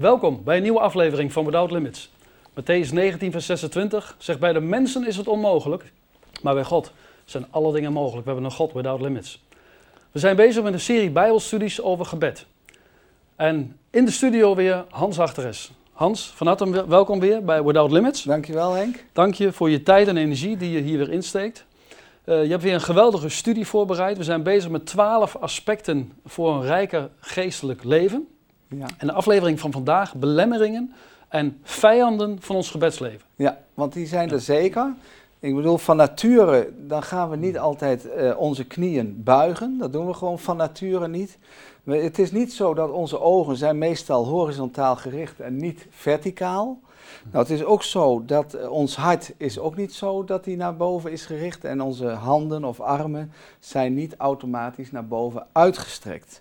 Welkom bij een nieuwe aflevering van Without Limits. Matthäus 19, vers 26 zegt: Bij de mensen is het onmogelijk, maar bij God zijn alle dingen mogelijk. We hebben een God without limits. We zijn bezig met een serie Bijbelstudies over gebed. En in de studio weer Hans Achteres. Hans, van harte welkom weer bij Without Limits. Dankjewel Henk. Dank je voor je tijd en energie die je hier weer insteekt. Uh, je hebt weer een geweldige studie voorbereid. We zijn bezig met twaalf aspecten voor een rijker geestelijk leven. Ja. En de aflevering van vandaag, belemmeringen en vijanden van ons gebedsleven. Ja, want die zijn er zeker. Ik bedoel, van nature, dan gaan we niet altijd uh, onze knieën buigen. Dat doen we gewoon van nature niet. Het is niet zo dat onze ogen zijn meestal horizontaal gericht en niet verticaal. Nou, het is ook zo dat uh, ons hart is ook niet zo dat hij naar boven is gericht en onze handen of armen zijn niet automatisch naar boven uitgestrekt.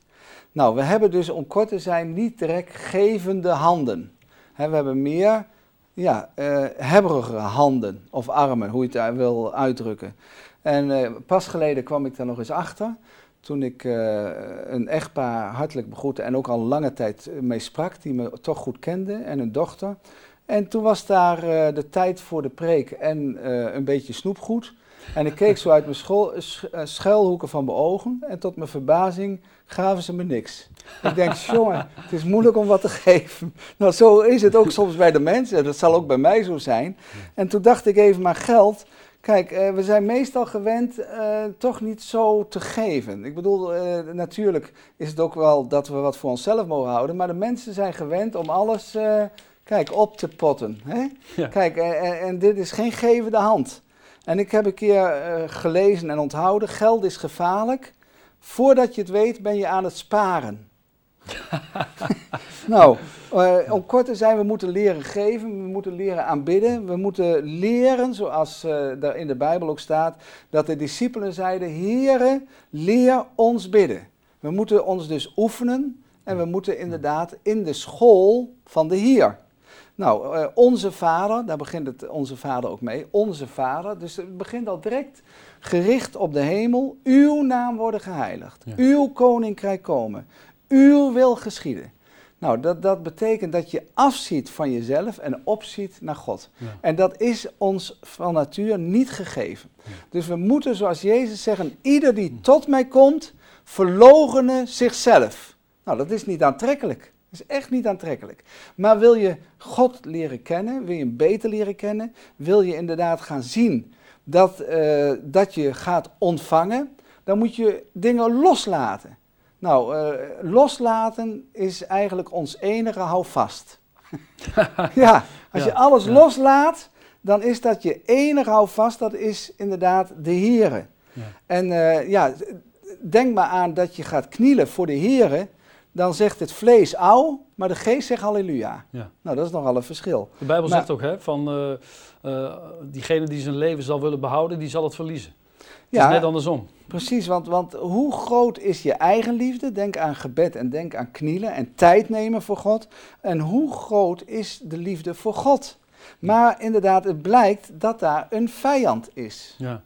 Nou, we hebben dus om kort te zijn niet direct gevende handen. we hebben meer ja, uh, hebberige handen of armen, hoe je het wil uitdrukken. En uh, pas geleden kwam ik daar nog eens achter, toen ik uh, een echtpaar hartelijk begroette en ook al lange tijd mee sprak, die me toch goed kende, en een dochter. En toen was daar de tijd voor de preek en een beetje snoepgoed. En ik keek zo uit mijn school, schuilhoeken van mijn ogen en tot mijn verbazing gaven ze me niks. Ik denk, jongen, het is moeilijk om wat te geven. Nou, zo is het ook soms bij de mensen. Dat zal ook bij mij zo zijn. En toen dacht ik even, maar geld. Kijk, uh, we zijn meestal gewend uh, toch niet zo te geven. Ik bedoel, uh, natuurlijk is het ook wel dat we wat voor onszelf mogen houden. Maar de mensen zijn gewend om alles, kijk, op te potten. Hè? Ja. Kijk, en dit is geen gevende hand. En ik heb een keer gelezen en onthouden, geld is gevaarlijk. Voordat je het weet ben je aan het sparen. nou, uh, om kort te zijn, we moeten leren geven, we moeten leren aanbidden. We moeten leren, zoals uh, er in de Bijbel ook staat, dat de discipelen zeiden, Heere, leer ons bidden. We moeten ons dus oefenen en we moeten inderdaad in de school van de Heer. Nou, uh, onze vader, daar begint het onze vader ook mee, onze vader. Dus het begint al direct gericht op de hemel. Uw naam worden geheiligd. Uw koninkrijk komen. Uw wil geschieden. Nou, dat, dat betekent dat je afziet van jezelf en opziet naar God. En dat is ons van natuur niet gegeven. Dus we moeten, zoals Jezus zegt, ieder die tot mij komt, verlogenen zichzelf. Nou, dat is niet aantrekkelijk. Dat is echt niet aantrekkelijk. Maar wil je God leren kennen, wil je hem beter leren kennen, wil je inderdaad gaan zien dat, uh, dat je gaat ontvangen, dan moet je dingen loslaten. Nou, uh, loslaten is eigenlijk ons enige houvast. ja, als je alles loslaat, dan is dat je enige houvast, dat is inderdaad de Here. Ja. En uh, ja, denk maar aan dat je gaat knielen voor de Here, dan zegt het vlees au, maar de geest zegt halleluja. Ja. Nou, dat is nogal een verschil. De Bijbel zegt ook, hè, van uh, uh, diegene die zijn leven zal willen behouden, die zal het verliezen. Het ja, is net andersom. Precies, want, want hoe groot is je eigen liefde? Denk aan gebed en denk aan knielen en tijd nemen voor God. En hoe groot is de liefde voor God? Maar inderdaad, het blijkt dat daar een vijand is. Ja.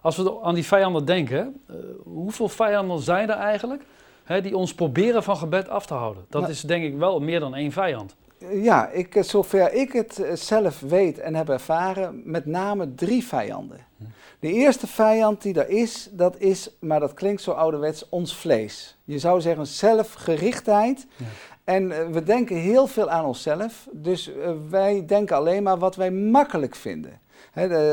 Als we aan die vijanden denken, uh, hoeveel vijanden zijn er eigenlijk? Hè, die ons proberen van gebed af te houden. Dat is denk ik wel meer dan één vijand. Ja, ik, eh, zover ik het eh, zelf weet en heb ervaren, met name drie vijanden. Hm. De eerste vijand die er is, dat is, maar dat klinkt zo ouderwets, ons vlees. Je zou zeggen zelfgerichtheid. Ja. En eh, we denken heel veel aan onszelf, dus wij denken alleen maar wat wij makkelijk vinden.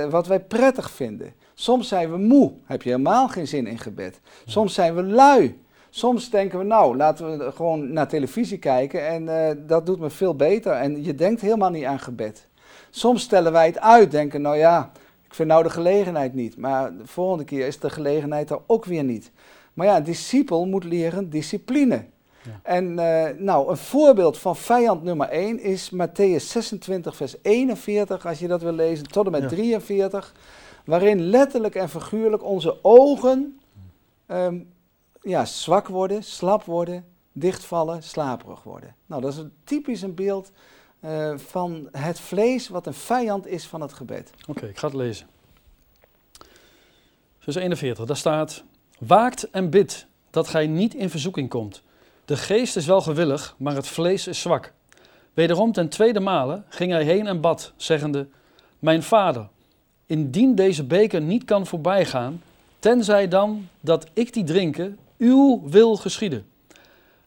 wat wij prettig vinden. Soms zijn we moe, heb je helemaal geen zin in gebed. Soms zijn we lui. Soms denken we, nou, laten we gewoon naar televisie kijken en uh, dat doet me veel beter. En je denkt helemaal niet aan gebed. Soms stellen wij het uit, denken, nou ja, ik vind nou de gelegenheid niet. Maar de volgende keer is de gelegenheid er ook weer niet. Maar ja, een discipel moet leren discipline. Ja. En uh, nou, een voorbeeld van vijand nummer 1 is Matthäus 26, vers 41, als je dat wil lezen, tot en met ja. 43. Waarin letterlijk en figuurlijk onze ogen um, ja, zwak worden, slap worden, dichtvallen, slaperig worden. Nou, dat is een typisch een beeld uh, van het vlees wat een vijand is van het gebed. Oké, ik ga het lezen. Vers 41, daar staat: Waakt en bid dat gij niet in verzoeking komt. De geest is wel gewillig, maar het vlees is zwak. Wederom ten tweede male ging hij heen en bad, zeggende: Mijn vader, indien deze beker niet kan voorbijgaan, tenzij dan dat ik die drinken, uw wil geschieden.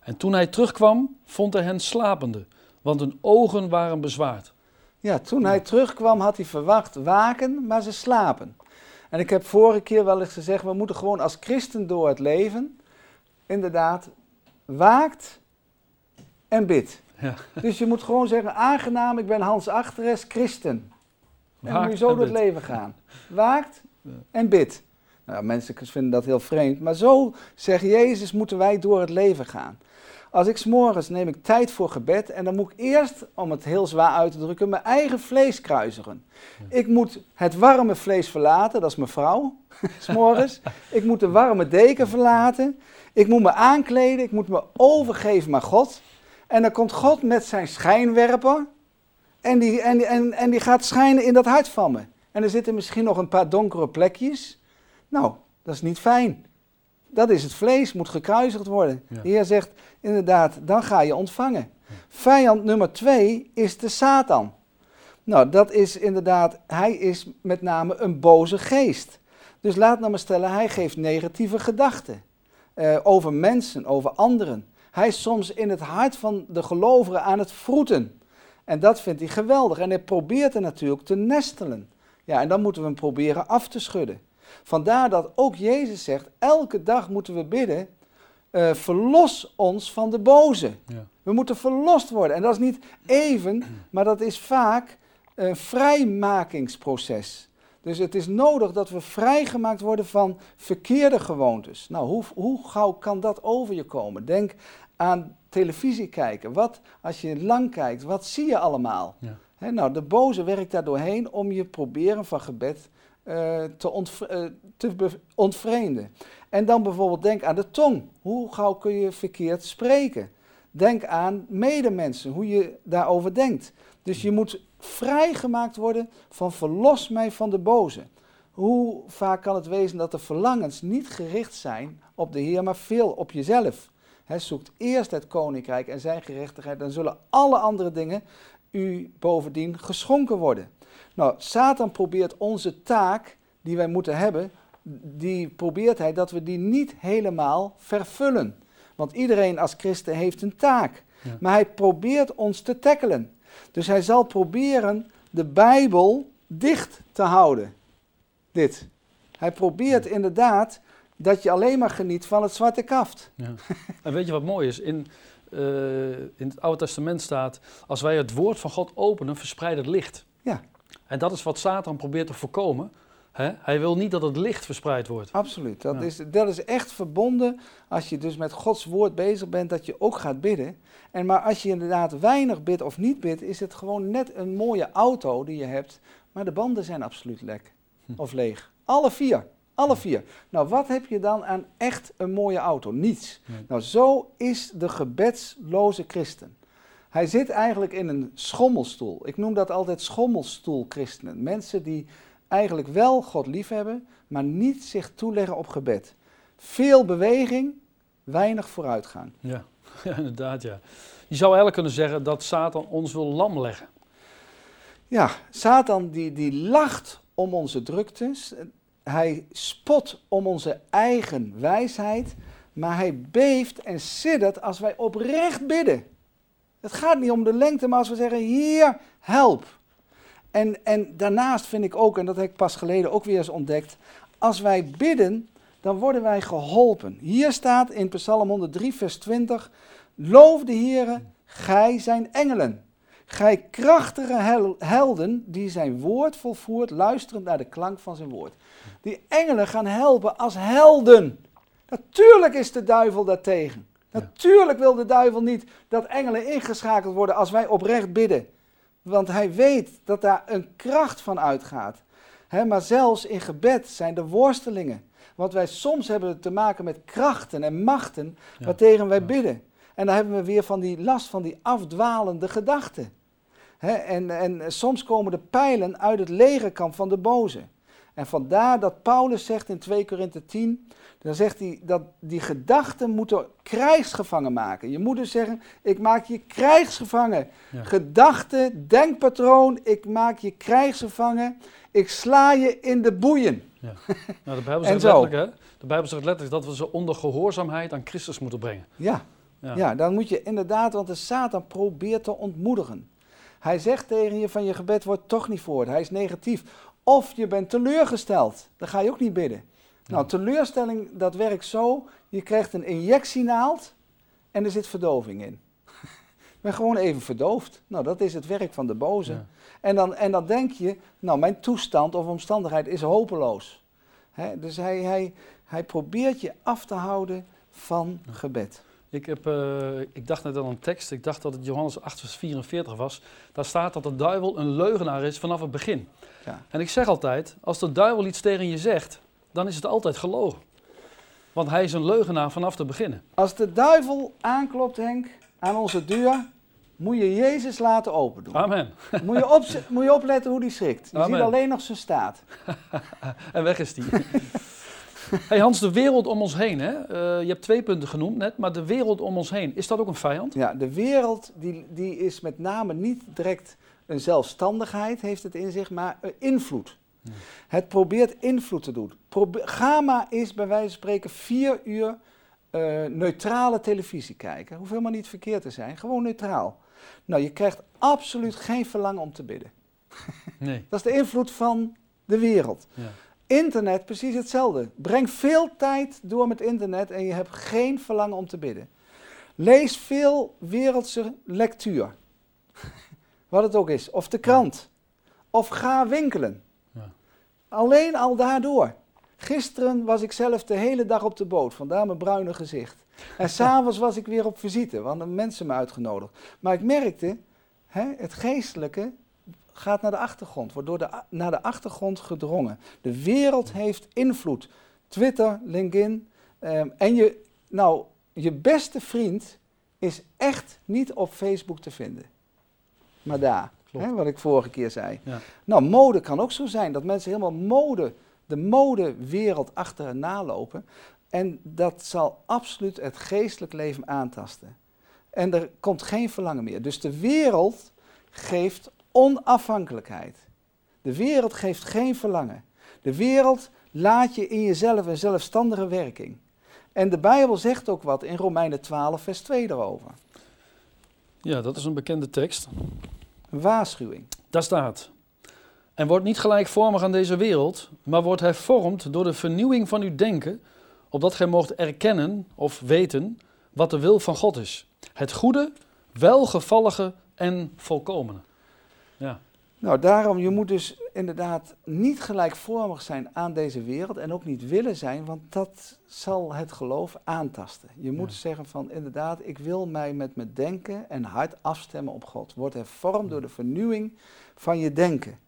En toen hij terugkwam, vond hij hen slapende, want hun ogen waren bezwaard. Ja, toen hij terugkwam had hij verwacht waken, maar ze slapen. En ik heb vorige keer wel eens gezegd, we moeten gewoon als christen door het leven, inderdaad, waakt en bid. Ja. Dus je moet gewoon zeggen, aangenaam, ik ben Hans Achteres, christen. En moet je zo door het leven gaan. Waakt en bid. Nou, mensen vinden dat heel vreemd, maar zo, zegt Jezus, moeten wij door het leven gaan. Als ik s'morgens neem ik tijd voor gebed en dan moet ik eerst, om het heel zwaar uit te drukken, mijn eigen vlees kruisigen. Ik moet het warme vlees verlaten, dat is mijn vrouw, s'morgens. ik moet de warme deken verlaten. Ik moet me aankleden, ik moet me overgeven aan God. En dan komt God met zijn schijnwerper en die, en, en, en die gaat schijnen in dat hart van me. En er zitten misschien nog een paar donkere plekjes. Nou, dat is niet fijn. Dat is het vlees, moet gekruisigd worden. Ja. De Heer zegt inderdaad, dan ga je ontvangen. Vijand nummer twee is de Satan. Nou, dat is inderdaad, hij is met name een boze geest. Dus laat nou maar stellen, hij geeft negatieve gedachten. eh, over mensen, over anderen. Hij is soms in het hart van de gelovigen aan het vroeten. En dat vindt hij geweldig. En hij probeert er natuurlijk te nestelen. Ja, en dan moeten we hem proberen af te schudden. Vandaar dat ook Jezus zegt, elke dag moeten we bidden, eh, verlos ons van de boze. Ja. We moeten verlost worden. En dat is niet even, maar dat is vaak een vrijmakingsproces. Dus het is nodig dat we vrijgemaakt worden van verkeerde gewoontes. Nou, hoe, hoe gauw kan dat over je komen? Denk aan televisie kijken. Wat, als je lang kijkt, wat zie je allemaal? Ja. Nou, de boze werkt daar doorheen om je proberen van gebed eh, te, ontvre- eh, ontvreemden. En dan bijvoorbeeld denk aan de tong. Hoe gauw kun je verkeerd spreken? Denk aan medemensen, hoe je daarover denkt. Dus je moet vrijgemaakt worden van verlos mij van de boze. Hoe vaak kan het wezen dat de verlangens niet gericht zijn op de Heer, maar veel op jezelf? Hè, zoekt eerst het koninkrijk en zijn gerechtigheid, dan zullen alle andere dingen u bovendien geschonken worden. Nou, Satan probeert onze taak die wij moeten hebben, die probeert hij dat we die niet helemaal vervullen. Want iedereen als christen heeft een taak. Ja. Maar hij probeert ons te tackelen. Dus hij zal proberen de Bijbel dicht te houden. Dit. Hij probeert inderdaad dat je alleen maar geniet van het zwarte kaft. Ja. En weet je wat mooi is? In, eh, in het Oude Testament staat, als wij het woord van God openen, verspreidt het licht. Ja. En dat is wat Satan probeert te voorkomen. Hè? Hij wil niet dat het licht verspreid wordt. Absoluut. Dat, Ja. is, dat is echt verbonden als je dus met Gods woord bezig bent, dat je ook gaat bidden. En maar als je inderdaad weinig bidt of niet bidt, is het gewoon net een mooie auto die je hebt, maar de banden zijn absoluut lek Hm. of leeg. Alle vier. Alle vier. Nou, wat heb je dan aan echt een mooie auto? Niets. Nee. Nou, zo is de gebedsloze christen. Hij zit eigenlijk in een schommelstoel. Ik noem dat altijd schommelstoelchristenen. Mensen die eigenlijk wel God liefhebben, maar niet zich toeleggen op gebed. Veel beweging, weinig vooruitgang. Ja. ja, inderdaad ja. Je zou eigenlijk kunnen zeggen dat Satan ons wil lam leggen. Ja, Satan die, die lacht om onze druktes. Hij spot om onze eigen wijsheid. Maar hij beeft en siddert als wij oprecht bidden. Het gaat niet om de lengte, maar als we zeggen, Heer, help. En, en daarnaast vind ik ook, en dat heb ik pas geleden ook weer eens ontdekt, als wij bidden, dan worden wij geholpen. Hier staat in Psalm 103, vers 20, loof de Heere, gij zijn engelen. Gij krachtige hel- helden die zijn woord volvoert, luisterend naar de klank van zijn woord. Die engelen gaan helpen als helden. Natuurlijk is de duivel daartegen. Natuurlijk wil de duivel niet dat engelen ingeschakeld worden als wij oprecht bidden. Want hij weet dat daar een kracht van uitgaat. Maar zelfs in gebed zijn er worstelingen. Want wij soms hebben te maken met krachten en machten Ja. waartegen wij bidden. En dan hebben we weer van die last van die afdwalende gedachten. En, en soms komen de pijlen uit het legerkamp van de boze. En vandaar dat Paulus zegt in 2 Korinthe 10, dan zegt hij dat die gedachten moeten krijgsgevangen maken. Je moet dus zeggen, ik maak je krijgsgevangen. Ja. Gedachte, denkpatroon, ik maak je krijgsgevangen. Ik sla je in de boeien. Ja. Nou, de, Bijbel zegt letterlijk, hè? de Bijbel zegt letterlijk dat we ze onder gehoorzaamheid aan Christus moeten brengen. Ja, Ja. ja. dan moet je inderdaad, want de Satan probeert te ontmoedigen. Hij zegt tegen je van je gebed wordt toch niet voort. Hij is negatief. Of je bent teleurgesteld. Dan ga je ook niet bidden. Nou, teleurstelling, dat werkt zo. Je krijgt een injectienaald en er zit verdoving in. Je bent gewoon even verdoofd. Nou, dat is het werk van de boze. Ja. En, dan, en dan denk je, nou, mijn toestand of omstandigheid is hopeloos. Dus hij, hij, hij probeert je af te houden van gebed. Ik, heb, eh, ik dacht net aan een tekst, ik dacht dat het Johannes 8, vers 44 was. Daar staat dat de duivel een leugenaar is vanaf het begin. Ja. En ik zeg altijd, als de duivel iets tegen je zegt, dan is het altijd gelogen. Want hij is een leugenaar vanaf te beginnen. Als de duivel aanklopt, Henk, aan onze deur, moet je Jezus laten open doen. Amen. Moet je, op, moet je opletten hoe die schrikt. Je Amen. ziet alleen nog zijn staat. En weg is die. Hey Hans, de wereld om ons heen. Hè? Eh, je hebt twee punten genoemd net, maar de wereld om ons heen, is dat ook een vijand? Ja, de wereld die, die is met name niet direct een zelfstandigheid, heeft het in zich, maar invloed. Het probeert invloed te doen. Probe- Gamma is bij wijze van spreken vier uur eh, neutrale televisie kijken. Hoeft helemaal niet verkeerd te zijn, gewoon neutraal. Nou, je krijgt absoluut geen verlangen om te bidden. Nee. Dat is de invloed van de wereld. Ja. Internet, precies hetzelfde. Breng veel tijd door met internet en je hebt geen verlangen om te bidden. Lees veel wereldse lectuur. Wat het ook is. Of de krant. Of ga winkelen. Ja. Alleen al daardoor. Gisteren was ik zelf de hele dag op de boot, vandaar mijn bruine gezicht. En s'avonds was ik weer op visite, want er mensen me uitgenodigd. Maar ik merkte, hè, het geestelijke gaat naar de achtergrond, wordt door de, naar de achtergrond gedrongen. De wereld heeft invloed. Twitter, LinkedIn. ehm, en je, nou, je beste vriend is echt niet op Facebook te vinden. Maar daar, hè, wat ik vorige keer zei. Ja. Nou, mode kan ook zo zijn, dat mensen helemaal mode, de modewereld achterna lopen. En dat zal absoluut het geestelijk leven aantasten. En er komt geen verlangen meer. Dus de wereld geeft onafhankelijkheid. De wereld geeft geen verlangen. De wereld laat je in jezelf een zelfstandige werking. En de Bijbel zegt ook wat in Romeinen 12, vers 2 erover. ja, dat is een bekende tekst. Een waarschuwing. Daar staat. En wordt niet gelijkvormig aan deze wereld, maar wordt hervormd door de vernieuwing van uw denken, opdat gij moogt erkennen of weten wat de wil van God is. Het goede, welgevallige en volkomene. Ja, Nou, daarom, je moet dus inderdaad niet gelijkvormig zijn aan deze wereld en ook niet willen zijn, want dat zal het geloof aantasten. Je moet Ja. zeggen van inderdaad, ik wil mij met mijn denken en hart afstemmen op God. Word hervormd door de vernieuwing van je denken.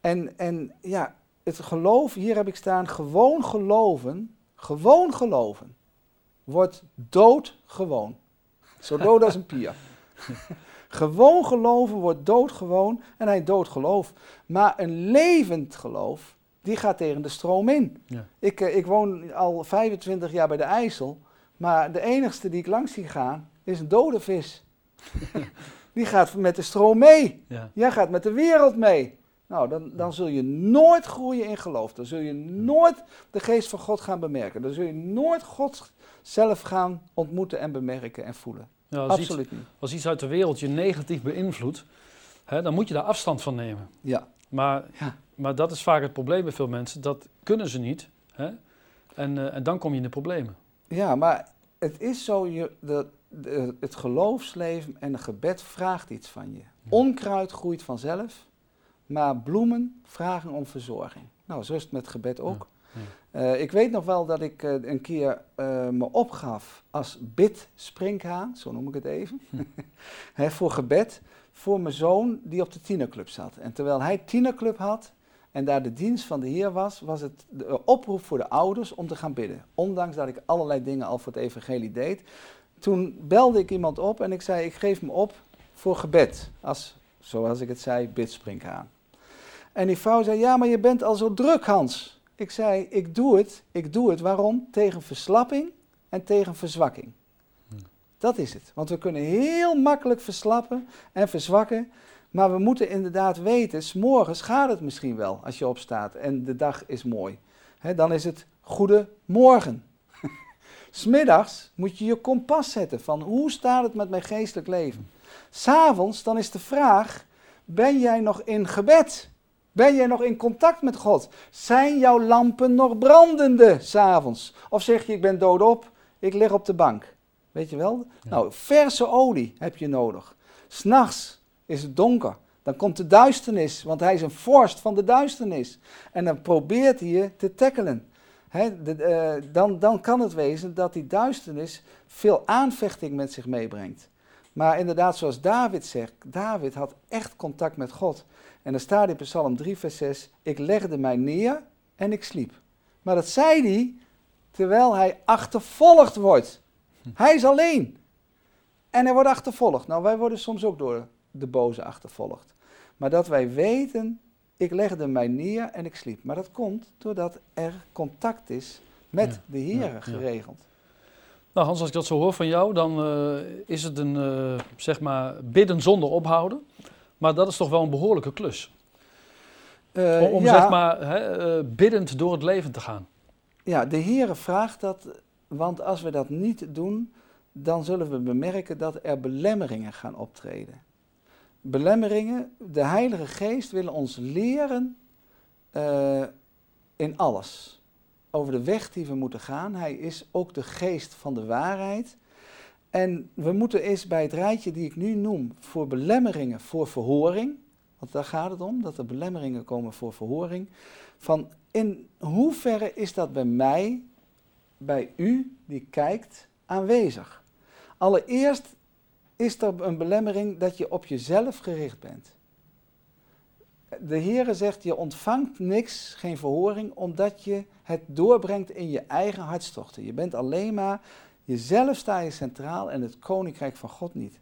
En, en ja, het geloof, hier heb ik staan, gewoon geloven, gewoon geloven, wordt doodgewoon. Zo dood als een pier. Gewoon geloven wordt doodgewoon en hij doodt geloof. Maar een levend geloof, die gaat tegen de stroom in. Ja. Ik, eh, ik woon al 25 jaar bij de IJssel, maar de enigste die ik langs zie gaan is een dode vis. die gaat met de stroom mee. ja, Jij gaat met de wereld mee. Nou, dan, dan zul je nooit groeien in geloof. Dan zul je nooit de geest van God gaan bemerken. Dan zul je nooit God zelf gaan ontmoeten en bemerken en voelen. Ja als, iets, Absoluut niet. als iets uit de wereld je negatief beïnvloedt, hè, dan moet je daar afstand van nemen. Ja. Maar, Ja. maar dat is vaak het probleem bij veel mensen. Dat kunnen ze niet. Hè? En, eh, en dan kom je in de problemen. Ja, maar het is zo, je, de, de- het geloofsleven en het gebed vraagt iets van je. Onkruid groeit vanzelf, maar bloemen vragen om verzorging. Nou, zo is het met gebed ook. Ja, Eh, ik weet nog wel dat ik eh, een keer eh, me opgaf als bid-springhaan, zo noem ik het even, Hè, voor gebed, voor mijn zoon die op de tienerclub zat. En terwijl hij tienerclub had en daar de dienst van de Heer was, was het de oproep voor de ouders om te gaan bidden. Ondanks dat ik allerlei dingen al voor het evangelie deed. Toen belde ik iemand op en ik zei, ik geef me op voor gebed. Als, zoals ik het zei, bidspringhaan. En die vrouw zei, ja, maar je bent al zo druk, Hans. Ik zei, ik doe het. Ik doe het. Waarom? Tegen verslapping en tegen verzwakking. Hm. Dat is het. Want we kunnen heel makkelijk verslappen en verzwakken. Maar we moeten inderdaad weten, s'morgens gaat het misschien wel als je opstaat en de dag is mooi. Dan is het goede morgen. Smiddags moet je je kompas zetten van hoe staat het met mijn geestelijk leven. S'avonds dan is de vraag, ben jij nog in gebed? Ben jij nog in contact met God? Zijn jouw lampen nog brandende s'avonds? Of zeg je, ik ben doodop, ik lig op de bank. Weet je wel? Nou, verse olie heb je nodig. S'nachts is het donker. Dan komt de duisternis, want hij is een vorst van de duisternis. En dan probeert hij je te tackelen. de, uh, dan, dan kan het wezen dat die duisternis veel aanvechting met zich meebrengt. Maar inderdaad, zoals David zegt, David had echt contact met God. En dan staat in Psalm 3, vers 6, ik legde mij neer en ik sliep. Maar dat zei hij terwijl hij achtervolgd wordt. Hij is alleen. En hij wordt achtervolgd. Nou, wij worden soms ook door de boze achtervolgd. Maar dat wij weten, ik legde mij neer en ik sliep. Maar dat komt doordat er contact is met de Heer geregeld. Nou Hans, als ik dat zo hoor van jou, dan uh, is het een, uh, zeg maar, bidden zonder ophouden. Maar dat is toch wel een behoorlijke klus. Uh, om, ja, zeg maar hè, biddend door het leven te gaan. Ja, de Heer vraagt dat, want als we dat niet doen, dan zullen we bemerken dat er belemmeringen gaan optreden belemmeringen. De Heilige Geest wil ons leren uh, in alles. Over de weg die we moeten gaan. Hij is ook de geest van de waarheid. En we moeten eens bij het rijtje die ik nu noem, voor belemmeringen voor verhoring, want daar gaat het om, dat er belemmeringen komen voor verhoring, van in hoeverre is dat bij mij, bij u die kijkt, aanwezig? Allereerst is er een belemmering dat je op jezelf gericht bent. De Heere zegt, je ontvangt niks, geen verhoring, omdat je het doorbrengt in je eigen hartstochten. Je bent alleen maar, jezelf sta je centraal en het koninkrijk van God niet.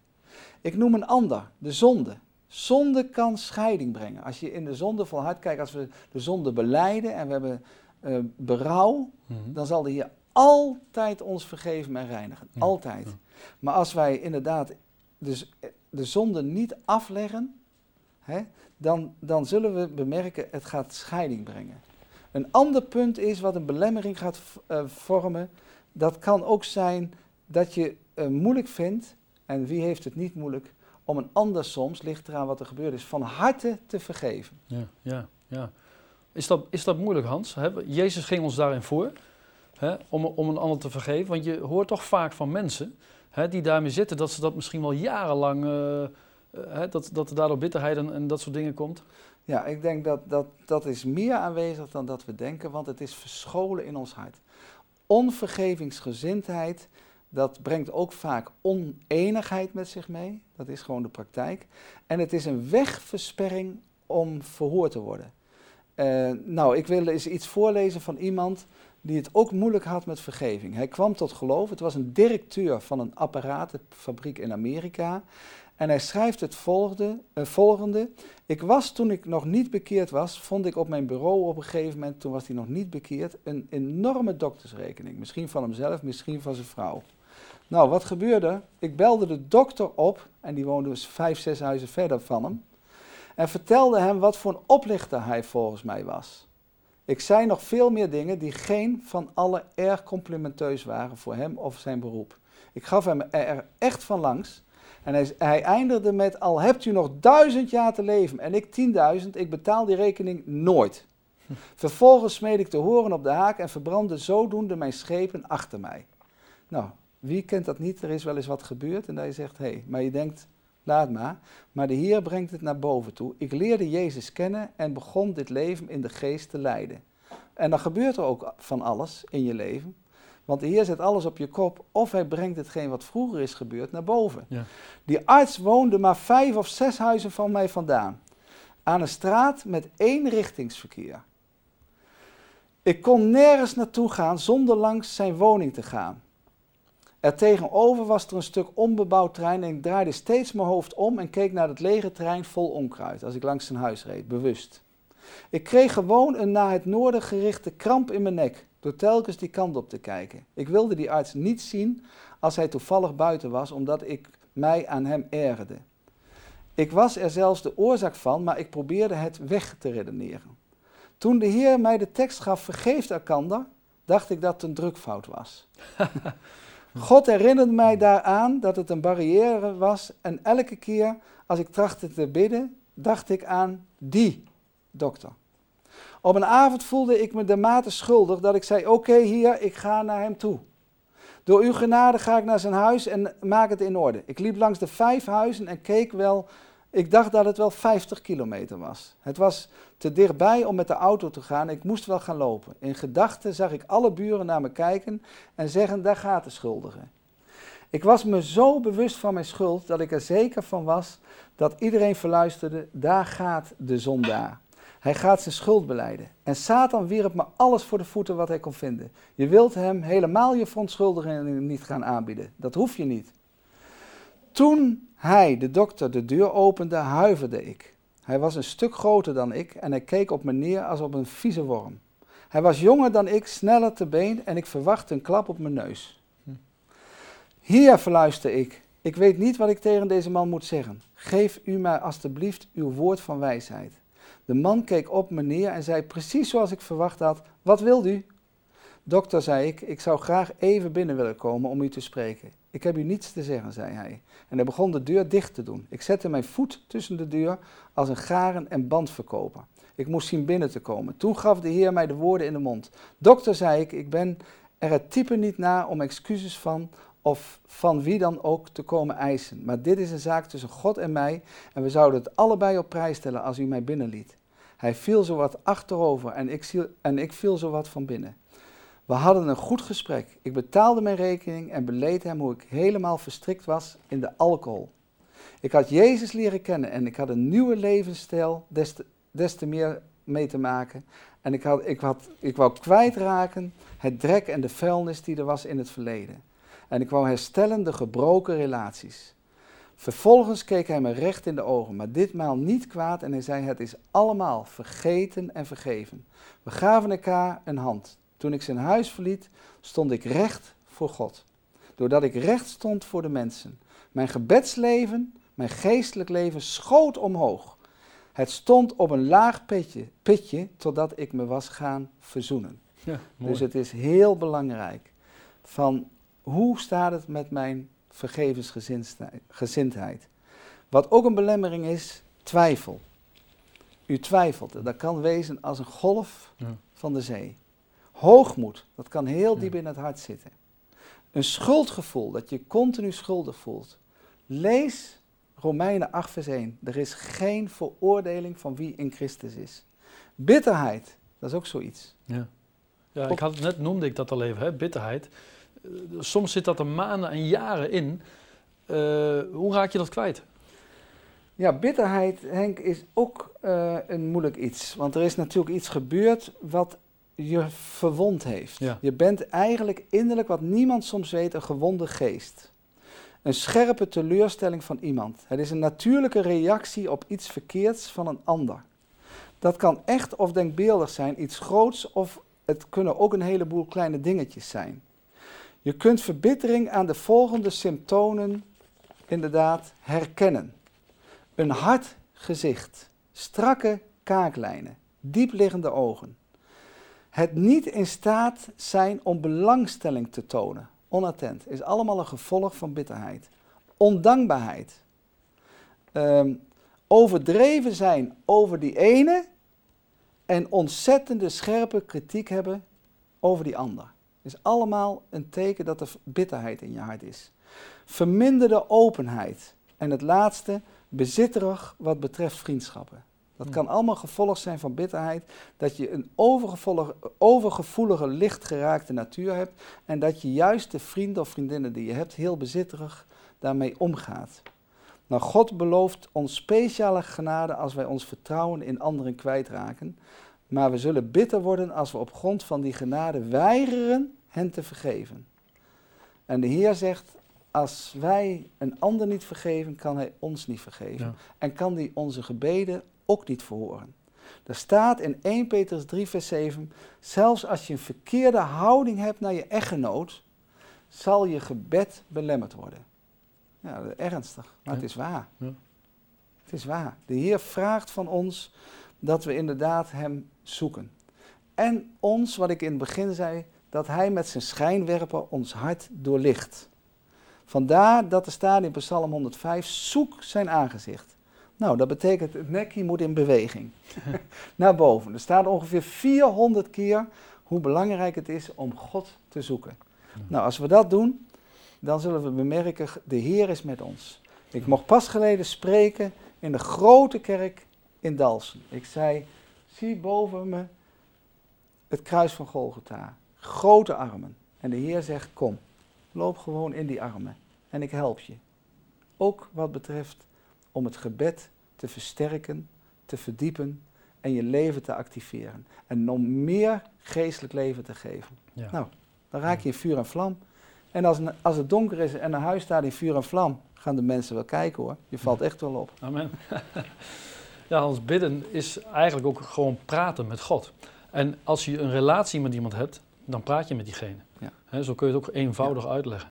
Ik noem een ander, de zonde. Zonde kan scheiding brengen. Als je in de zonde volhardt, kijk, als we de zonde beleiden en we hebben uh, berouw, mm -hmm. dan zal de Heer altijd ons vergeven en reinigen. Ja. Altijd. Ja. Maar als wij inderdaad dus de zonde niet afleggen, hè, dan, dan zullen we bemerken, het gaat scheiding brengen. Een ander punt is wat een belemmering gaat uh, vormen. Dat kan ook zijn dat je uh, moeilijk vindt, en wie heeft het niet moeilijk, om een ander soms, ligt eraan wat er gebeurd is, van harte te vergeven. Ja, ja, ja. Is dat, is dat moeilijk, Hans? Jezus ging ons daarin voor, om, om een ander te vergeven. Want je hoort toch vaak van mensen die daarmee zitten, dat ze dat misschien wel jarenlang, uh, hè, dat, dat er daardoor bitterheid en, en, dat soort dingen komt? Ja, ik denk dat, dat dat is meer aanwezig dan dat we denken, want het is verscholen in ons hart. Onvergevingsgezindheid, dat brengt ook vaak oneenigheid met zich mee. Dat is gewoon de praktijk. En het is een wegversperring om verhoord te worden. Uh, nou, ik wil eens iets voorlezen van iemand die het ook moeilijk had met vergeving. Hij kwam tot geloof. Het was een directeur van een apparatenfabriek in Amerika. En hij schrijft het volgende, uh, volgende. Ik was toen ik nog niet bekeerd was, vond ik op mijn bureau op een gegeven moment, toen was hij nog niet bekeerd, een enorme doktersrekening. Misschien van hemzelf, misschien van zijn vrouw. Nou, wat gebeurde? Ik belde de dokter op, en die woonde dus vijf, zes huizen verder van hem. En vertelde hem wat voor een oplichter hij volgens mij was. Ik zei nog veel meer dingen die geen van alle erg complimenteus waren voor hem of zijn beroep. Ik gaf hem er echt van langs. En hij, hij eindigde met, al hebt u nog duizend jaar te leven en ik tienduizend, ik betaal die rekening nooit. Vervolgens smeed ik te horen op de haak en verbrandde zodoende mijn schepen achter mij. Nou, wie kent dat niet? Er is wel eens wat gebeurd en dat je zegt, hé, hey, maar je denkt, laat maar. Maar de Heer brengt het naar boven toe. Ik leerde Jezus kennen en begon dit leven in de geest te leiden. En dan gebeurt er ook van alles in je leven. Want de Heer zet alles op je kop of hij brengt hetgeen wat vroeger is gebeurd naar boven. Ja. Die arts woonde maar vijf of zes huizen van mij vandaan. Aan een straat met één richtingsverkeer. Ik kon nergens naartoe gaan zonder langs zijn woning te gaan. Er tegenover was er een stuk onbebouwd terrein en ik draaide steeds mijn hoofd om en keek naar het lege terrein vol onkruid als ik langs zijn huis reed, bewust. Ik kreeg gewoon een naar het noorden gerichte kramp in mijn nek, door telkens die kant op te kijken. Ik wilde die arts niet zien als hij toevallig buiten was, omdat ik mij aan hem ergerde. Ik was er zelfs de oorzaak van, maar ik probeerde het weg te redeneren. Toen de Heer mij de tekst gaf, vergeeft elkander, dacht ik dat het een drukfout was. God herinnerde mij daaraan dat het een barrière was en elke keer als ik trachtte te bidden, dacht ik aan die dokter. Op een avond voelde ik me dermate schuldig dat ik zei: Oké, hier, ik ga naar hem toe. Door uw genade ga ik naar zijn huis en maak het in orde. Ik liep langs de vijf huizen en keek wel. Ik dacht dat het wel 50 kilometer was. Het was te dichtbij om met de auto te gaan. Ik moest wel gaan lopen. In gedachten zag ik alle buren naar me kijken en zeggen: daar gaat de schuldige. Ik was me zo bewust van mijn schuld dat ik er zeker van was dat iedereen verluisterde: daar gaat de zondaar. Hij gaat zijn schuld beleiden. En Satan wierp me alles voor de voeten wat hij kon vinden. Je wilt hem helemaal je verontschuldigingen niet gaan aanbieden. Dat hoef je niet. Toen hij, de dokter, de deur opende, huiverde ik. Hij was een stuk groter dan ik en hij keek op me neer als op een vieze worm. Hij was jonger dan ik, sneller te been en ik verwachtte een klap op mijn neus. Hier verluister ik. Ik weet niet wat ik tegen deze man moet zeggen. Geef u mij alstublieft uw woord van wijsheid. De man keek op me neer en zei precies zoals ik verwacht had: Wat wilt u? Dokter, zei ik, ik zou graag even binnen willen komen om u te spreken. Ik heb u niets te zeggen, zei hij. En hij begon de deur dicht te doen. Ik zette mijn voet tussen de deur als een garen- en bandverkoper. Ik moest zien binnen te komen. Toen gaf de Heer mij de woorden in de mond. Dokter, zei ik, ik ben er het type niet naar om excuses van of van wie dan ook te komen eisen. Maar dit is een zaak tussen God en mij en we zouden het allebei op prijs stellen als u mij binnenliet. Hij viel zo wat achterover en ik, en ik viel zo wat van binnen. We hadden een goed gesprek. Ik betaalde mijn rekening en beleed hem hoe ik helemaal verstrikt was in de alcohol. Ik had Jezus leren kennen en ik had een nieuwe levensstijl des te, des te meer mee te maken. En ik, had, ik, had, ik wou kwijtraken het drek en de vuilnis die er was in het verleden. En ik wou herstellen de gebroken relaties. Vervolgens keek hij me recht in de ogen, maar ditmaal niet kwaad en hij zei: Het is allemaal vergeten en vergeven. We gaven elkaar een hand. Toen ik zijn huis verliet, stond ik recht voor God. Doordat ik recht stond voor de mensen. Mijn gebedsleven, mijn geestelijk leven schoot omhoog. Het stond op een laag pitje, pitje totdat ik me was gaan verzoenen. Ja, dus het is heel belangrijk van hoe staat het met mijn vergevensgezindheid? Wat ook een belemmering is, twijfel. U twijfelt. Dat kan wezen als een golf van de zee. Hoogmoed, dat kan heel diep in het hart zitten. Een schuldgevoel, dat je continu schuldig voelt. Lees Romeinen 8, vers 1. Er is geen veroordeling van wie in Christus is. Bitterheid, dat is ook zoiets. Ja, ja ik had, net noemde ik dat al even, hè? bitterheid. Eh, soms zit dat er maanden en jaren in. Uh, hoe raak je dat kwijt? Ja, bitterheid, Henk, is ook uh, een moeilijk iets. Want er is natuurlijk iets gebeurd wat je verwond heeft. Ja. Je bent eigenlijk innerlijk, wat niemand soms weet, een gewonde geest. Een scherpe teleurstelling van iemand. Het is een natuurlijke reactie op iets verkeerds van een ander. Dat kan echt of denkbeeldig zijn, iets groots, of het kunnen ook een heleboel kleine dingetjes zijn. Je kunt verbittering aan de volgende symptomen inderdaad herkennen. Een hard gezicht, strakke kaaklijnen, diepliggende ogen. Het niet in staat zijn om belangstelling te tonen, onattent, is allemaal een gevolg van bitterheid. Ondankbaarheid. Um, overdreven zijn over die ene en ontzettende scherpe kritiek hebben over die ander is allemaal een teken dat er bitterheid in je hart is. Verminderde openheid. En het laatste, bezitterig wat betreft vriendschappen. Dat kan allemaal gevolg zijn van bitterheid, dat je een overgevoelige, overgevoelige, lichtgeraakte natuur hebt en dat je juist de vrienden of vriendinnen die je hebt heel bezitterig daarmee omgaat. Nou, God belooft ons speciale genade als wij ons vertrouwen in anderen kwijtraken. Maar we zullen bitter worden als we op grond van die genade weigeren hen te vergeven. En de Heer zegt, als wij een ander niet vergeven, kan Hij ons niet vergeven. En kan Hij onze gebeden ook niet verhoren. Er staat in 1 Petrus 3, vers 7, zelfs als je een verkeerde houding hebt naar je echtgenoot, zal je gebed belemmerd worden. Ja, dat is ernstig, maar Ja. het is waar. Ja. Het is waar. De Heer vraagt van ons dat we inderdaad Hem zoeken. En ons, wat ik in het begin zei, dat Hij met zijn schijnwerper ons hart doorlicht. Vandaar dat er staat in Psalm 105, zoek zijn aangezicht. Nou, dat betekent het nekje moet in beweging. Naar boven. Er staat ongeveer 400 keer hoe belangrijk het is om God te zoeken. Nou, als we dat doen, dan zullen we bemerken, de Heer is met ons. Ik mocht pas geleden spreken in de grote kerk in Dalsen. Ik zei, zie boven me het kruis van Golgotha. Grote armen. En de Heer zegt, kom, loop gewoon in die armen en ik help je. Ook wat betreft om het gebed te versterken, te verdiepen en je leven te activeren. En om meer geestelijk leven te geven. Ja. Nou, dan raak je in vuur en vlam. En als, als het donker is en een huis staat in vuur en vlam, gaan de mensen wel kijken hoor. Je valt echt wel op. Amen. ja, ons bidden is eigenlijk ook gewoon praten met God. En als je een relatie met iemand hebt, dan praat je met diegene. Ja. Zo kun je het ook eenvoudig uitleggen.